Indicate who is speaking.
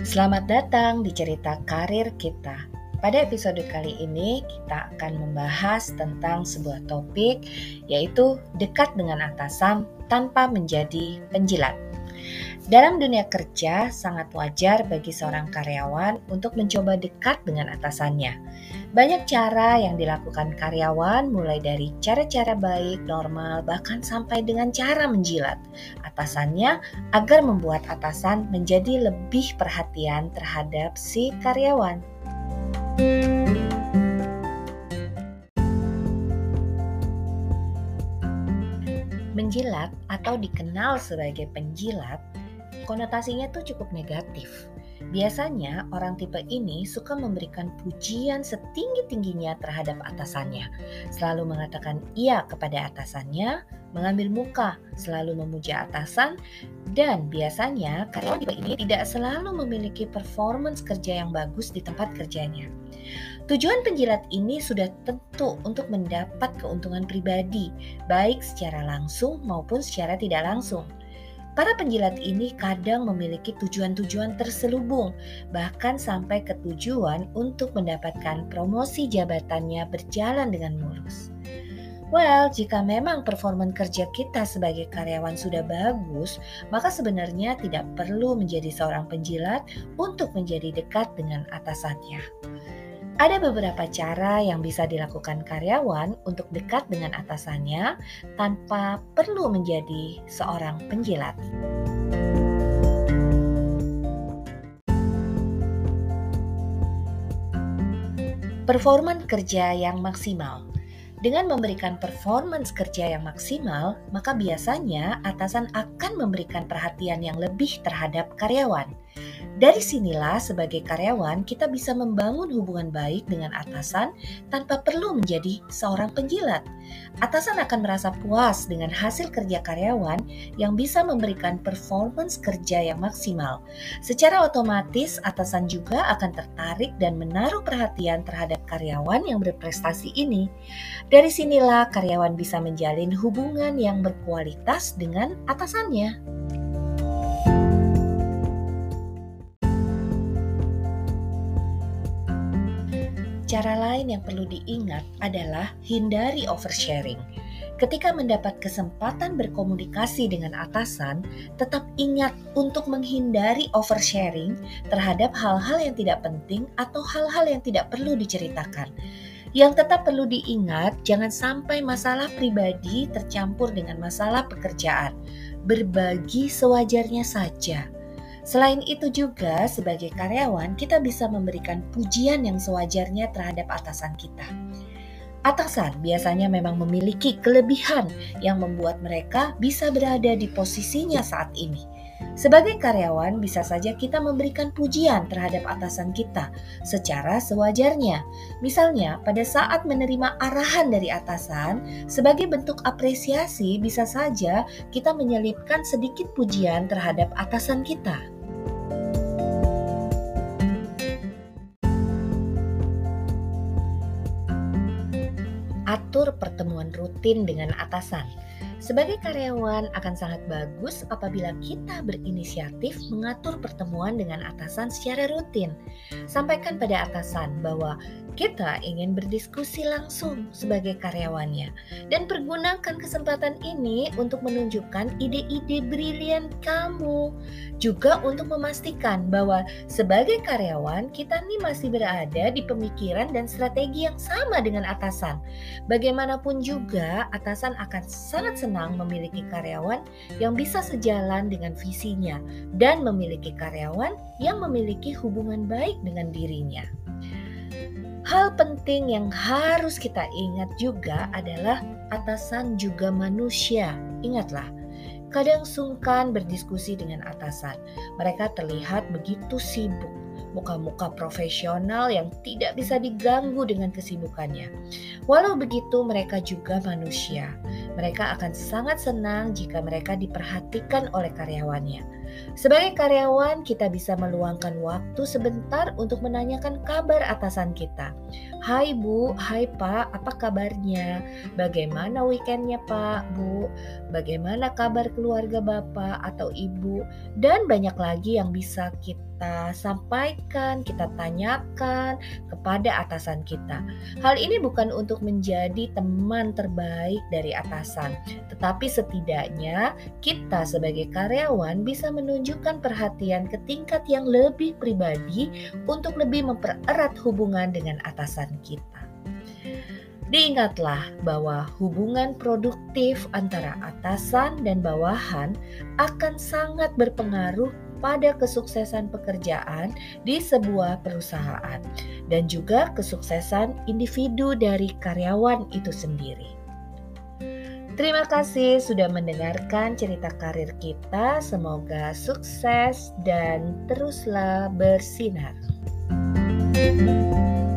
Speaker 1: Selamat datang di cerita karir kita. Pada episode kali ini, kita akan membahas tentang sebuah topik, yaitu dekat dengan atasan tanpa menjadi penjilat. Dalam dunia kerja, sangat wajar bagi seorang karyawan untuk mencoba dekat dengan atasannya. Banyak cara yang dilakukan karyawan, mulai dari cara-cara baik, normal, bahkan sampai dengan cara menjilat atasannya agar membuat atasan menjadi lebih perhatian terhadap si karyawan. Menjilat atau dikenal sebagai penjilat, konotasinya tuh cukup negatif. Biasanya orang tipe ini suka memberikan pujian setinggi-tingginya terhadap atasannya, selalu mengatakan iya kepada atasannya, mengambil muka, selalu memuja atasan, dan biasanya karyawan tipe ini tidak selalu memiliki performance kerja yang bagus di tempat kerjanya. Tujuan penjilat ini sudah tentu untuk mendapat keuntungan pribadi, baik secara langsung maupun secara tidak langsung. Para penjilat ini kadang memiliki tujuan-tujuan terselubung, bahkan sampai ke tujuan untuk mendapatkan promosi jabatannya berjalan dengan mulus. Well, jika memang performa kerja kita sebagai karyawan sudah bagus, maka sebenarnya tidak perlu menjadi seorang penjilat untuk menjadi dekat dengan atasannya. Ada beberapa cara yang bisa dilakukan karyawan untuk dekat dengan atasannya tanpa perlu menjadi seorang penjilat. Performan kerja yang maksimal. Dengan memberikan performance kerja yang maksimal, maka biasanya atasan akan memberikan perhatian yang lebih terhadap karyawan. Dari sinilah sebagai karyawan kita bisa membangun hubungan baik dengan atasan tanpa perlu menjadi seorang penjilat. Atasan akan merasa puas dengan hasil kerja karyawan yang bisa memberikan performance kerja yang maksimal. Secara otomatis atasan juga akan tertarik dan menaruh perhatian terhadap karyawan yang berprestasi ini. Dari sinilah karyawan bisa menjalin hubungan yang berkualitas dengan atasannya. Cara lain yang perlu diingat adalah hindari oversharing. Ketika mendapat kesempatan berkomunikasi dengan atasan, tetap ingat untuk menghindari oversharing terhadap hal-hal yang tidak penting atau hal-hal yang tidak perlu diceritakan. Yang tetap perlu diingat, jangan sampai masalah pribadi tercampur dengan masalah pekerjaan. Berbagi sewajarnya saja Selain itu juga sebagai karyawan kita bisa memberikan pujian yang sewajarnya terhadap atasan kita. Atasan biasanya memang memiliki kelebihan yang membuat mereka bisa berada di posisinya saat ini. Sebagai karyawan, bisa saja kita memberikan pujian terhadap atasan kita secara sewajarnya. Misalnya, pada saat menerima arahan dari atasan, sebagai bentuk apresiasi, bisa saja kita menyelipkan sedikit pujian terhadap atasan kita. Atur pertemuan rutin dengan atasan sebagai karyawan akan sangat bagus apabila kita berinisiatif mengatur pertemuan dengan atasan secara rutin. Sampaikan pada atasan bahwa kita ingin berdiskusi langsung sebagai karyawannya dan pergunakan kesempatan ini untuk menunjukkan ide-ide brilian kamu. Juga untuk memastikan bahwa sebagai karyawan kita nih masih berada di pemikiran dan strategi yang sama dengan atasan. Bagaimanapun juga atasan akan sangat senang senang memiliki karyawan yang bisa sejalan dengan visinya dan memiliki karyawan yang memiliki hubungan baik dengan dirinya. Hal penting yang harus kita ingat juga adalah atasan juga manusia. Ingatlah, kadang sungkan berdiskusi dengan atasan. Mereka terlihat begitu sibuk muka-muka profesional yang tidak bisa diganggu dengan kesibukannya. Walau begitu, mereka juga manusia. Mereka akan sangat senang jika mereka diperhatikan oleh karyawannya. Sebagai karyawan, kita bisa meluangkan waktu sebentar untuk menanyakan kabar atasan kita. Hai Bu, hai Pak, apa kabarnya? Bagaimana weekendnya Pak, Bu? Bagaimana kabar keluarga Bapak atau Ibu? Dan banyak lagi yang bisa kita sampaikan, kita tanyakan kepada atasan kita. Hal ini bukan untuk menjadi teman terbaik dari atasan, tetapi setidaknya kita sebagai karyawan bisa menunjukkan perhatian ke tingkat yang lebih pribadi untuk lebih mempererat hubungan dengan atasan kita. Diingatlah bahwa hubungan produktif antara atasan dan bawahan akan sangat berpengaruh pada kesuksesan pekerjaan di sebuah perusahaan dan juga kesuksesan individu dari karyawan itu sendiri. Terima kasih sudah mendengarkan cerita karir kita. Semoga sukses dan teruslah bersinar. thank you